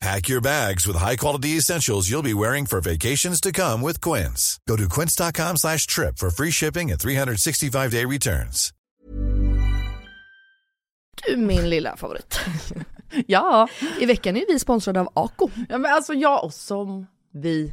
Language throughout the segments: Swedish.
Pack your bags with high-quality essentials you'll be wearing for vacations to come with Quince. Go to quince.com slash trip for free shipping and 365-day returns. Du min lilla favorit. Ja, I veckan är vi sponsrade av Ako. ja men alltså jag och som vi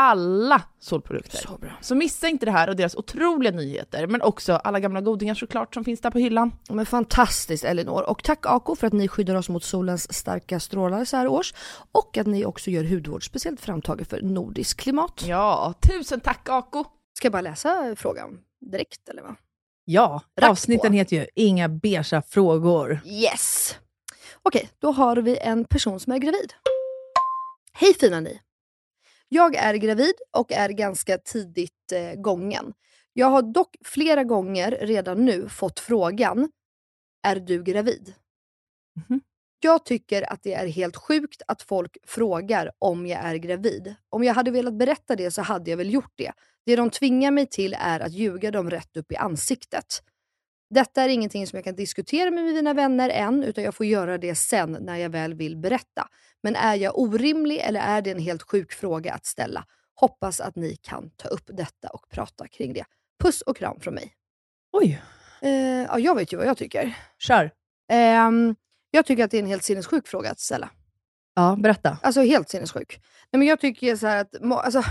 Alla solprodukter. Så bra. Så missa inte det här och deras otroliga nyheter, men också alla gamla godingar såklart som finns där på hyllan. Men fantastiskt Elinor. Och tack Ako för att ni skyddar oss mot solens starka strålar så här års. Och att ni också gör hudvård speciellt framtaget för nordisk klimat. Ja, tusen tack Ako! Ska jag bara läsa frågan direkt eller vad? Ja, Rack avsnitten på. heter ju Inga beiga frågor. Yes! Okej, då har vi en person som är gravid. Hej fina ni! Jag är gravid och är ganska tidigt eh, gången. Jag har dock flera gånger redan nu fått frågan Är du gravid? Mhm. Jag tycker att det är helt sjukt att folk frågar om jag är gravid. Om jag hade velat berätta det så hade jag väl gjort det. Det de tvingar mig till är att ljuga dem rätt upp i ansiktet. Detta är ingenting som jag kan diskutera med mina vänner än, utan jag får göra det sen när jag väl vill berätta. Men är jag orimlig eller är det en helt sjuk fråga att ställa? Hoppas att ni kan ta upp detta och prata kring det. Puss och kram från mig. Oj, Eh, ja, jag vet ju vad jag tycker. kör. Ehm, jag tycker att det är en helt sinnessjuk fråga att ställa. Ja, berätta. Alltså helt sinnessjuk. Nej, men jag tycker så här att, alltså,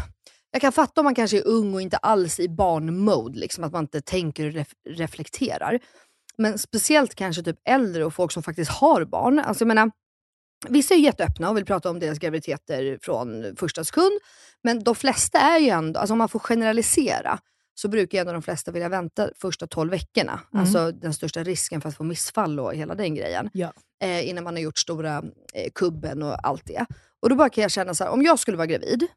jag kan fatta om man kanske är ung och inte alls i barnmode, liksom, att man inte tänker och ref- reflekterar. Men speciellt kanske typ äldre och folk som faktiskt har barn. Alltså, jag menar, vissa är jätteöppna och vill prata om deras graviditeter från första sekund. Men de flesta är ju ändå, alltså om man får generalisera, så brukar ändå de flesta vilja vänta första 12 veckorna. Mm. Alltså den största risken för att få missfall och hela den grejen. Ja. Eh, innan man har gjort stora eh, kubben och allt det. Och då bara kan jag känna så här, om jag skulle vara gravid,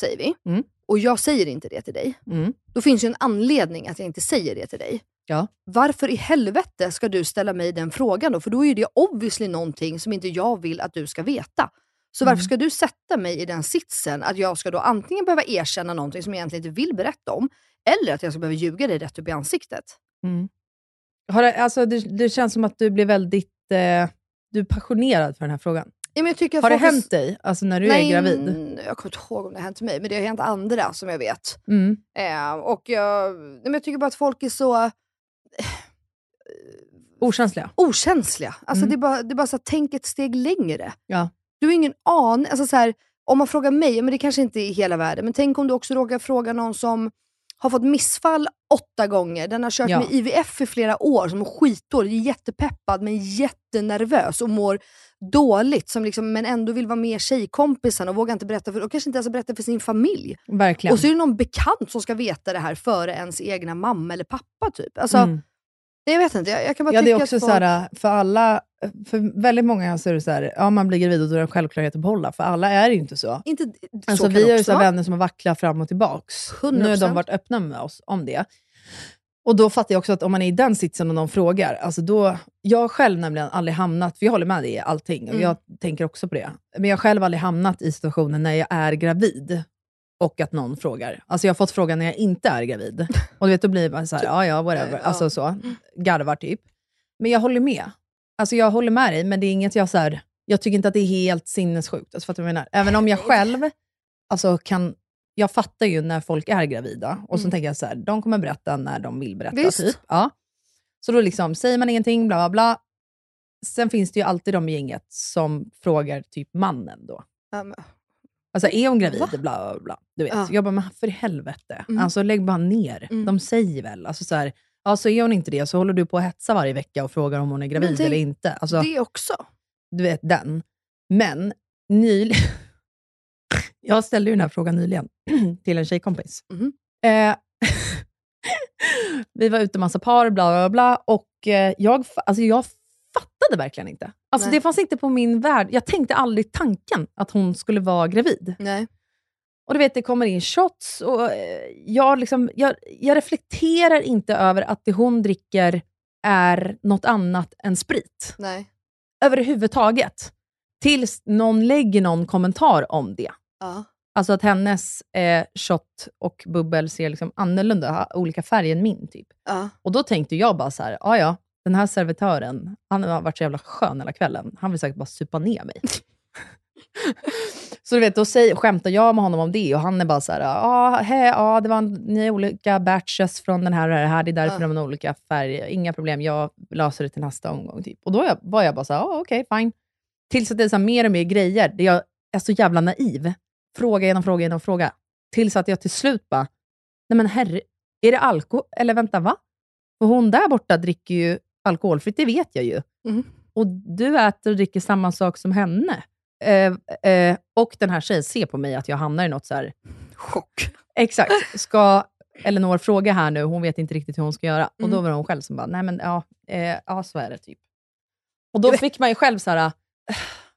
säger vi, Mm. och jag säger inte det till dig, Mm. då finns ju en anledning att jag inte säger det till dig. Ja. Varför i helvete ska du ställa mig den frågan då? För då är det obviously någonting som inte jag vill att du ska veta. Så varför Mm. ska du sätta mig i den sitsen att jag ska då antingen behöva erkänna någonting som jag egentligen inte vill berätta om, eller att jag ska behöva ljuga dig rätt upp i ansiktet? Mm. Har det, alltså, det, det känns som att du blir väldigt eh, du är passionerad för den här frågan. Ja, men jag Har det hänt dig, alltså när du Nej, är gravid? mm, Jag kommer inte ihåg om det har hänt mig, men det har hänt andra som jag vet. Mm. Eh, och jag, nej, men jag tycker bara att folk är så Okänsliga? okänsliga. Alltså Mm. det är bara, det är bara så att tänk ett steg längre. Ja. Du har ingen aning. Alltså så här, om man frågar mig, men det kanske inte är hela världen, men tänk om du också råkar fråga någon som har fått missfall åtta gånger, den har kört Ja. med IVF i flera år, som mår skitdåligt, är jättepeppad men jättenervös och mår dåligt, som liksom, men ändå vill vara med tjejkompisen och vågar inte berätta för, och kanske inte ens berätta för sin familj. Verkligen. Och så är det någon bekant som ska veta det här före ens egna mamma eller pappa. typ. Alltså, Mm. Jag vet inte, jag, jag kan bara Ja, det tycka är också att så folk... här, för alla, för väldigt många så är det så här, ja man blir gravid och då är det en självklarhet att behålla. För alla är det ju inte så. Inte, Alltså, så kan vi det har ju så vänner som har vacklat fram och tillbaks. 100%. Nu har de varit öppna med oss om det. Och då fattar jag också att om man är i den sitsen och någon frågar, alltså då, jag har själv nämligen aldrig hamnat, för jag håller med dig i allting, och Mm. jag tänker också på det, men jag har själv aldrig hamnat i situationen när jag är gravid och att någon frågar. Alltså jag har fått frågan när jag inte är gravid. Och du vet, då blir man så här, ja ja, whatever. Alltså så, garvar typ. Men jag håller med. Alltså jag håller med dig, men det är inget jag så här, jag tycker inte att det är helt sinnessjukt. Alltså, fattar du vad jag menar? Även om jag själv alltså, kan, jag fattar ju när folk är gravida, och så Mm. tänker jag så här, de kommer berätta när de vill berätta. Visst. Typ. Ja. Så då liksom, säger man ingenting, bla bla bla. Sen finns det ju alltid de i gänget som frågar typ mannen då. Men- Alltså är hon gravid? Va? Bla, bla, bla. Du vet. Ja. Jag bara, men för helvete. Mm. Alltså lägg bara ner. Mm. De säger väl. Alltså, så här, ja, så är hon inte det, så håller du på att hetsa varje vecka och frågar om hon är gravid tänk- eller inte. Alltså, Det också. Du vet den. Men nyligen... jag ställde ju den här frågan nyligen till en tjejkompis. Mhm. Eh, vi var ute massa par, bla bla bla, och eh, jag, alltså, jag fattade verkligen inte. Alltså, Nej. det fanns inte på min värld. Jag tänkte aldrig tanken att hon skulle vara gravid. Nej. Och du vet, det kommer in shots och eh, jag, liksom, jag, jag reflekterar inte över att det hon dricker är något annat än sprit. Nej. Överhuvudtaget. Tills någon lägger någon kommentar om det. Ja. Alltså att hennes eh, shot och bubbel ser liksom annorlunda, har olika färg än min. typ. Ja. Och då tänkte jag bara så här, "Ja, ja, den här servitören, han har varit så jävla skön hela kvällen. Han vill säkert bara supa ner mig. så du vet, då säger, skämtar jag med honom om det och han är bara så här, hej, ja, det var en, ni olika batches från den här och det här, det är därför Ja. de har olika färger. Inga problem, jag löser det till nästa omgång. Typ. Och då var jag, bara så här, ja, okej, fine. Tills att det är så mer och mer grejer, där jag är så jävla naiv. Fråga genom fråga genom fråga. Tills att jag till slut bara, nej men herre, är det alkohol? Eller vänta, va? För hon där borta dricker ju alkoholfritt, det vet jag ju. Mm. Och du äter och dricker samma sak som henne. Eh, eh, och den här tjejen ser på mig att jag hamnar i något så här... Chock. Exakt. Ska Elinor fråga här nu? Hon vet inte riktigt hur hon ska göra. Och då Mm. var det hon själv som bara, nej men ja, eh, ja så är det typ. Och då fick man ju själv så här,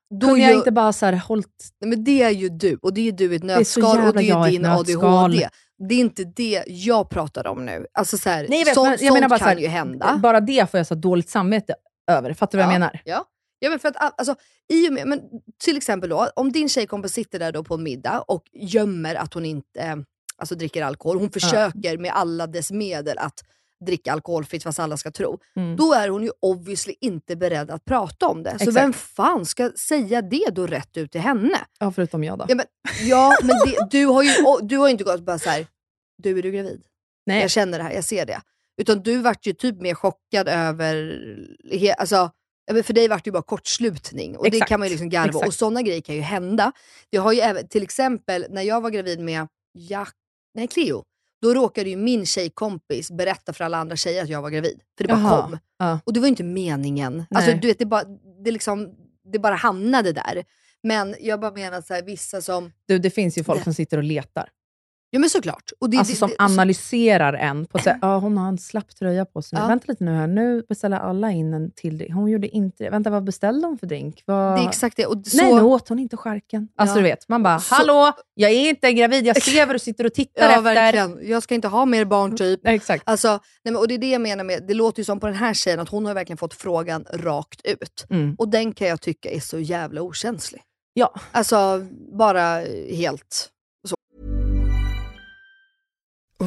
Då kunde jag gör- inte bara så här, hållit... Nej, men det är ju du, och det är du i ett nötskal och det är din. ADHD. Det är inte det jag pratar om nu. Alltså så här, Nej, jag vet, sånt, men jag menar sånt bara så kan här, ju hända. Bara det får jag så dåligt samvete över. Fattar du vad jag menar? Ja. ja men för att, all- alltså, i med, men till exempel då, om din tjejkompis sitter där då på en middag och gömmer att hon inte eh, alltså, dricker alkohol. Hon försöker med alla dess medel att dricka alkoholfritt fast alla ska tro. Mm. Då är hon ju obviously inte beredd att prata om det. Så Exakt. vem fan ska säga det då rätt ut till henne? Ja, förutom jag då. Ja men, ja, men det, du, har ju, du har ju inte gått bara så här. du är du gravid? Nej. Jag känner det här, jag ser det. Utan du vart ju typ mer chockad över, alltså, för dig vart det ju bara kortslutning och det Exakt. kan man ju liksom garva Exakt. och sådana grejer kan ju hända. Det har ju även, till exempel när jag var gravid med Jack, nej Cleo, då råkade ju min tjejkompis berätta för alla andra tjejer att jag var gravid. För det bara Jaha. kom. Ja. Och det var ju inte meningen. Alltså, du vet, det, bara, det, liksom, det bara hamnade där. Men jag bara menar att så här, vissa som... Du, det finns ju folk Det- som sitter och letar. Ja men såklart. Och det, Alltså det, som det, analyserar en på att ja, hon har en slapp tröja på sig. Ja. Vänta lite nu här, nu beställer alla in en till drink. Hon gjorde inte det. Vänta, vad beställde hon för drink? Vad... det är exakt det. Och så, Nej, nu åt hon inte skärken. Alltså Ja. du vet, man bara, Så- hallå, jag är inte gravid, jag ser vad du sitter och tittar ja efter. verkligen. Jag ska inte ha mer barn typ. Nej, exakt. Alltså, nej, men, och det är det jag menar med, det låter ju som på den här tjejen att hon har verkligen fått frågan rakt ut. Mm. Och den kan jag tycka är så jävla okänslig. Ja. Alltså bara helt.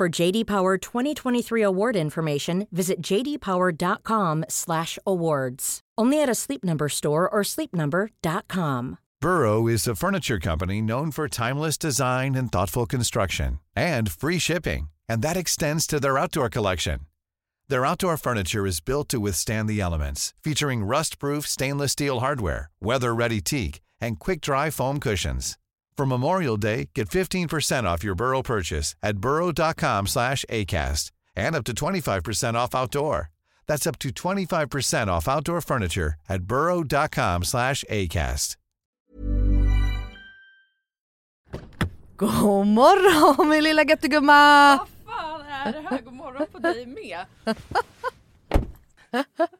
For JD Power 2023 award information, visit jdpower.com/awards. Only at a Sleep Number store or sleepnumber.com. Burrow is a furniture company known for timeless design and thoughtful construction and free shipping, and that extends to their outdoor collection. Their outdoor furniture is built to withstand the elements, featuring rust-proof stainless steel hardware, weather-ready teak, and quick-dry foam cushions. For Memorial Day, get 15% off your Burrow purchase at burrow.com/acast and up to 25% off outdoor. That's up to 25% off outdoor furniture at burrow.com/acast. God morgon min lilla göttegumma! Vad fan är det här? God morgon på dig med.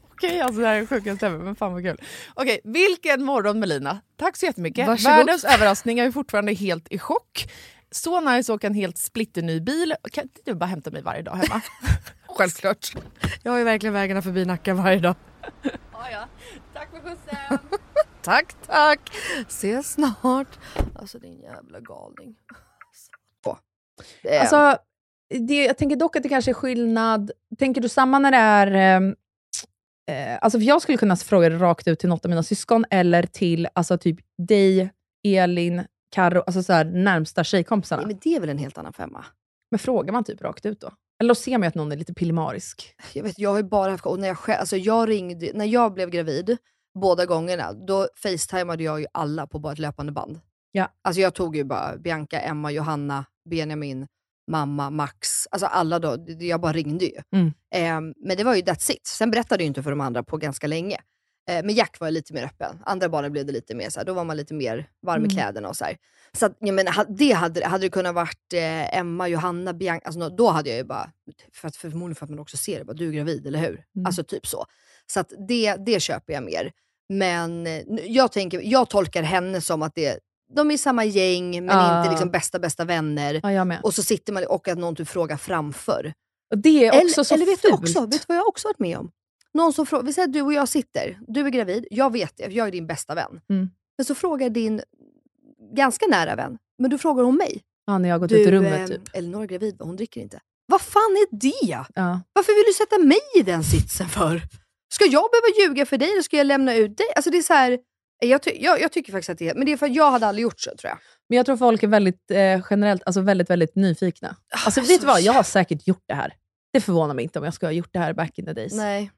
Okej, alltså det här är sjukaste ever, men fan vad kul. Okej, vilken morgon Melina. Tack så jättemycket. Varsågod. Världens överraskning, jag är fortfarande helt i chock. Så nice att åka en helt splitterny bil. Kan inte du bara hämta mig varje dag hemma? Självklart. Jag har ju verkligen vägarna förbi Nacka varje dag. ja, ja. Tack för skjutsen. Tack tack. Ses snart. Alltså din jävla galning. Så. Alltså, det, jag tänker dock att det kanske är skillnad. Tänker du samma när det är... Eh, alltså för jag skulle kunna fråga det rakt ut till något av mina syskon, eller till alltså typ dig, Elin, Karo, alltså så här, närmsta tjejkompisarna. Nej, men det är väl en helt annan femma. Men frågar man typ rakt ut då? Eller då ser man ju att någon är lite pillemarisk. Jag, vet, jag har ju bara haft, och när jag, själv, alltså jag ringde, när jag blev gravid, båda gångerna, då facetimade jag ju alla på bara ett löpande band. Ja. Alltså jag tog ju bara Bianca, Emma, Johanna, Benjamin, mamma, Max, alltså alla då, jag bara ringde ju. Mm. Ehm, men det var ju that's it. Sen berättade jag inte för de andra på ganska länge. Eh, men Jack var ju lite mer öppen. Andra barnen blev det lite mer så här, då var man lite mer varm i Mm. kläderna och så här. Så att, jag menar, det hade, hade det kunnat varit eh, Emma, Johanna, Bianca, alltså, då hade jag ju bara, för att, förmodligen för att man också ser det, bara, du är gravid, eller hur? Mm. Alltså typ så. Så att det, det köper jag mer. Men eh, jag, tänker, jag tolkar henne som att det, de är i samma gäng, men Ah. inte liksom bästa bästa vänner. Ja. Och så sitter man och att någon typ frågar framför. Och det är också Eller, så eller vet, du fult. också, vet du vad jag också varit med om? Någon som frågar, vi säger att du och jag sitter, du är gravid, jag vet det, jag är din bästa vän. Mm. Men så frågar din ganska nära vän, men du frågar om mig. Ja, när jag har gått Du, ut ur rummet eh, typ. Elinor är gravid, hon dricker inte. Vad fan är det? Ja. Varför vill du sätta mig i den sitsen för? Ska jag behöva ljuga för dig eller ska jag lämna ut dig? Alltså det är så här, jag, ty- jag, jag tycker faktiskt att det är, men det är för att jag hade aldrig gjort så tror jag. Men jag tror folk är väldigt eh, generellt alltså väldigt, väldigt nyfikna. Alltså, Ah, vet du vad? Jag har säkert gjort det här. Det förvånar mig inte om jag skulle ha gjort det här back in the days. Nej.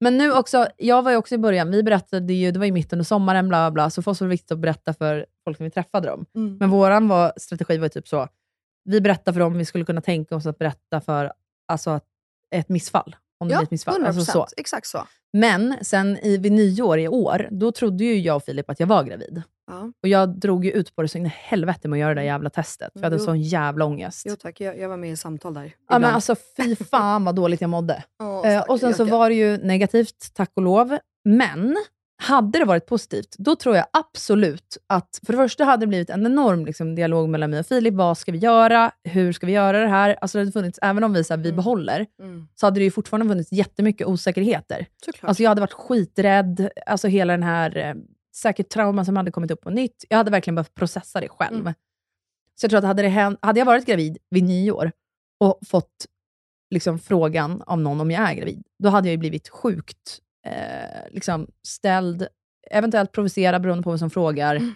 Men nu också, jag var ju också i början, vi berättade ju, det var ju mitt under sommaren, bla bla, så för oss var det viktigt att berätta för folk när vi träffade dem. Mm. Men våran var, strategi var ju typ så, vi berättar för dem, vi skulle kunna tänka oss att berätta för alltså, ett missfall. Om det Ja, ett missfall. 100%. Alltså, så. Exakt så. Men sen i, vid nyår i år, då trodde ju jag och Filip att jag var gravid. Ja. Och jag drog ju ut på det så in i helvete med att göra det där jävla testet. För jag hade Jo. sån jävla ångest. Jo tack, jag, jag var med i samtal där. Ja, men alltså fy fan vad dåligt jag mådde. Åh, Eh, och sen så var det ju negativt, tack och lov. Men hade det varit positivt, då tror jag absolut att, för det första hade det blivit en enorm liksom, dialog mellan mig och Filip. Vad ska vi göra? Hur ska vi göra det här? Alltså det hade funnits, även om vi, så här, vi Mm. behåller, Mm. så hade det ju fortfarande funnits jättemycket osäkerheter. Såklart. Alltså jag hade varit skiträdd, alltså hela den här eh, säkert trauman som hade kommit upp på nytt. Jag hade verkligen behövt processa det själv. Mm. Så jag tror att hade, det hänt, hade jag varit gravid vid nyår och fått liksom, frågan av någon om jag är gravid, då hade jag ju blivit sjukt eh, liksom, ställd, eventuellt provocerad beroende på vem som frågar. Mm.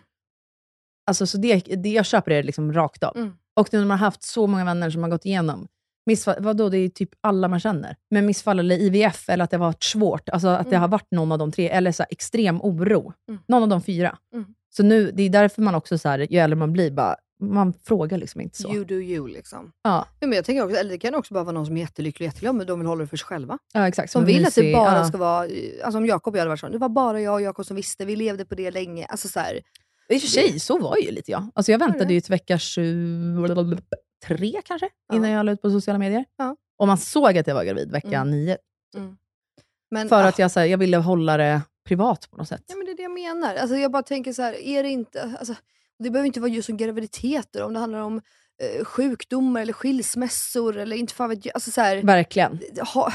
Alltså, så det, det, jag köper det liksom rakt av. Mm. Och nu när man har haft så många vänner som har gått igenom missfall, vadå, det är typ alla man känner. Men missfall eller IVF, eller att det har varit svårt, alltså att det Mm. har varit någon av de tre, eller så här, extrem oro. Mm. Någon av de fyra. Mm. Så nu, det är därför man också, så här, ju äldre man blir, bara, man frågar liksom inte så. You do you liksom. Ja, Ja, men jag tänker också, eller det kan också bara vara någon som är jättelycklig och jätteglad, men de vill hålla det för sig själva. ja exakt. Som Som vill att det bara ja. ska vara, alltså om Jakob och jag hade varit så, det var bara jag och Jakob som visste, vi levde på det länge. Alltså så här, I och för sig, så var ju lite jag. Alltså jag väntade ju till vecka 23 kanske, Ja. innan jag la ut på sociala medier. Ja. Och man såg att jag var gravid vecka Mm. 9. men, För ah, att jag, så här, jag ville hålla det privat på något sätt. Ja men det är det jag menar. Alltså jag bara tänker så här, är det inte, alltså, det behöver inte vara just om graviditeter, om det handlar om eh, sjukdomar eller skilsmässor eller inte fan vet jag. Alltså så här, Verkligen. ha,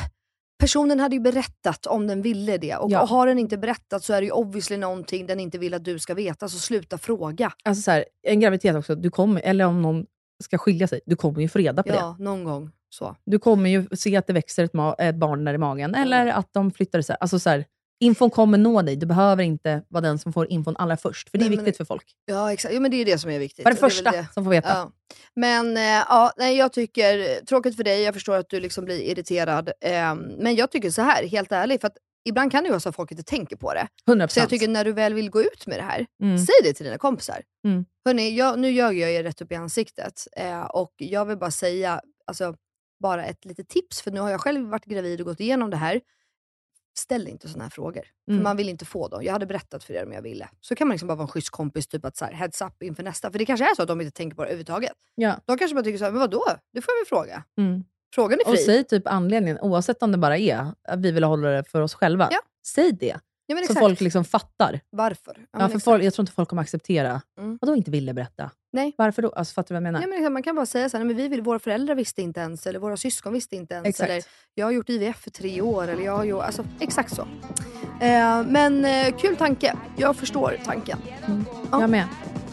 personen hade ju berättat om den ville det. Och, Ja. och har den inte berättat så är det ju obviously någonting den inte vill att du ska veta. Så sluta fråga. Alltså så här, en graviditet också, du kommer, eller om någon ska skilja sig, du kommer ju få reda på det. Ja, någon gång. Så. Du kommer ju se att det växer ett, ett barn där i magen, eller att de flyttar isär. Alltså så här, infon kommer nå dig. Du behöver inte vara den som får infon allra först, för det är Nej, men- viktigt för folk. Ja, exakt. Ja, men det är det som är viktigt. Var det första det. som får veta. Ja. Men eh, ja, nej, jag tycker, tråkigt för dig, jag förstår att du liksom blir irriterad. Eh, men jag tycker så här, helt ärligt, för att ibland kan det vara så att folk inte tänker på det. 100%. Så jag tycker när du väl vill gå ut med det här, Mm. säg det till dina kompisar. Mm. Hörrni, jag, nu ljög jag er rätt upp i ansiktet eh, och jag vill bara säga, alltså, bara ett litet tips, för nu har jag själv varit gravid och gått igenom det här. Ställ inte sådana här frågor, för Mm. man vill inte få dem. Jag hade berättat för er om jag ville. Så kan man liksom bara vara en schysst kompis, typ att så här, heads up inför nästa. För det kanske är så att de inte tänker på det överhuvudtaget. Ja. De kanske bara tycker så här, men vadå? Det får jag väl fråga. Mm. Frågan är fri. Och säg typ anledningen, oavsett om det bara är att vi vill hålla det för oss själva. Ja. Säg det, ja, men så exakt. folk liksom fattar. Varför? Ja, Ja, för exakt. folk, jag tror inte folk kommer acceptera, Mm. vadå inte ville berätta? Nej. Varför då? Alltså, fattar du vad jag menar? Ja, men liksom, man kan bara säga så här, "Nej, men vi vill, våra föräldrar visste inte ens, eller våra syskon visste inte ens. Exakt. Eller jag har gjort IVF för tre år. Eller jag har gjort, alltså, exakt så. Eh, men eh, kul tanke. Jag förstår tanken. Ja. Jag med.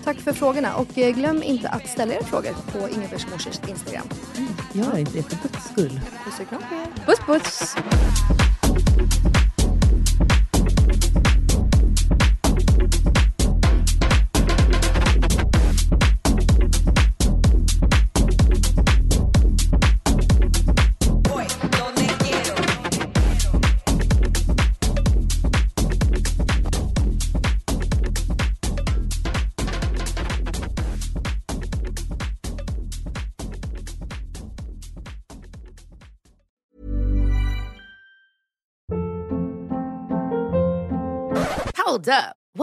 Tack för frågorna. Och eh, glöm inte att ställa era frågor på Ingefärs morsors Instagram. Gör inte det för guds skull. Puss och kram på er. Puss puss!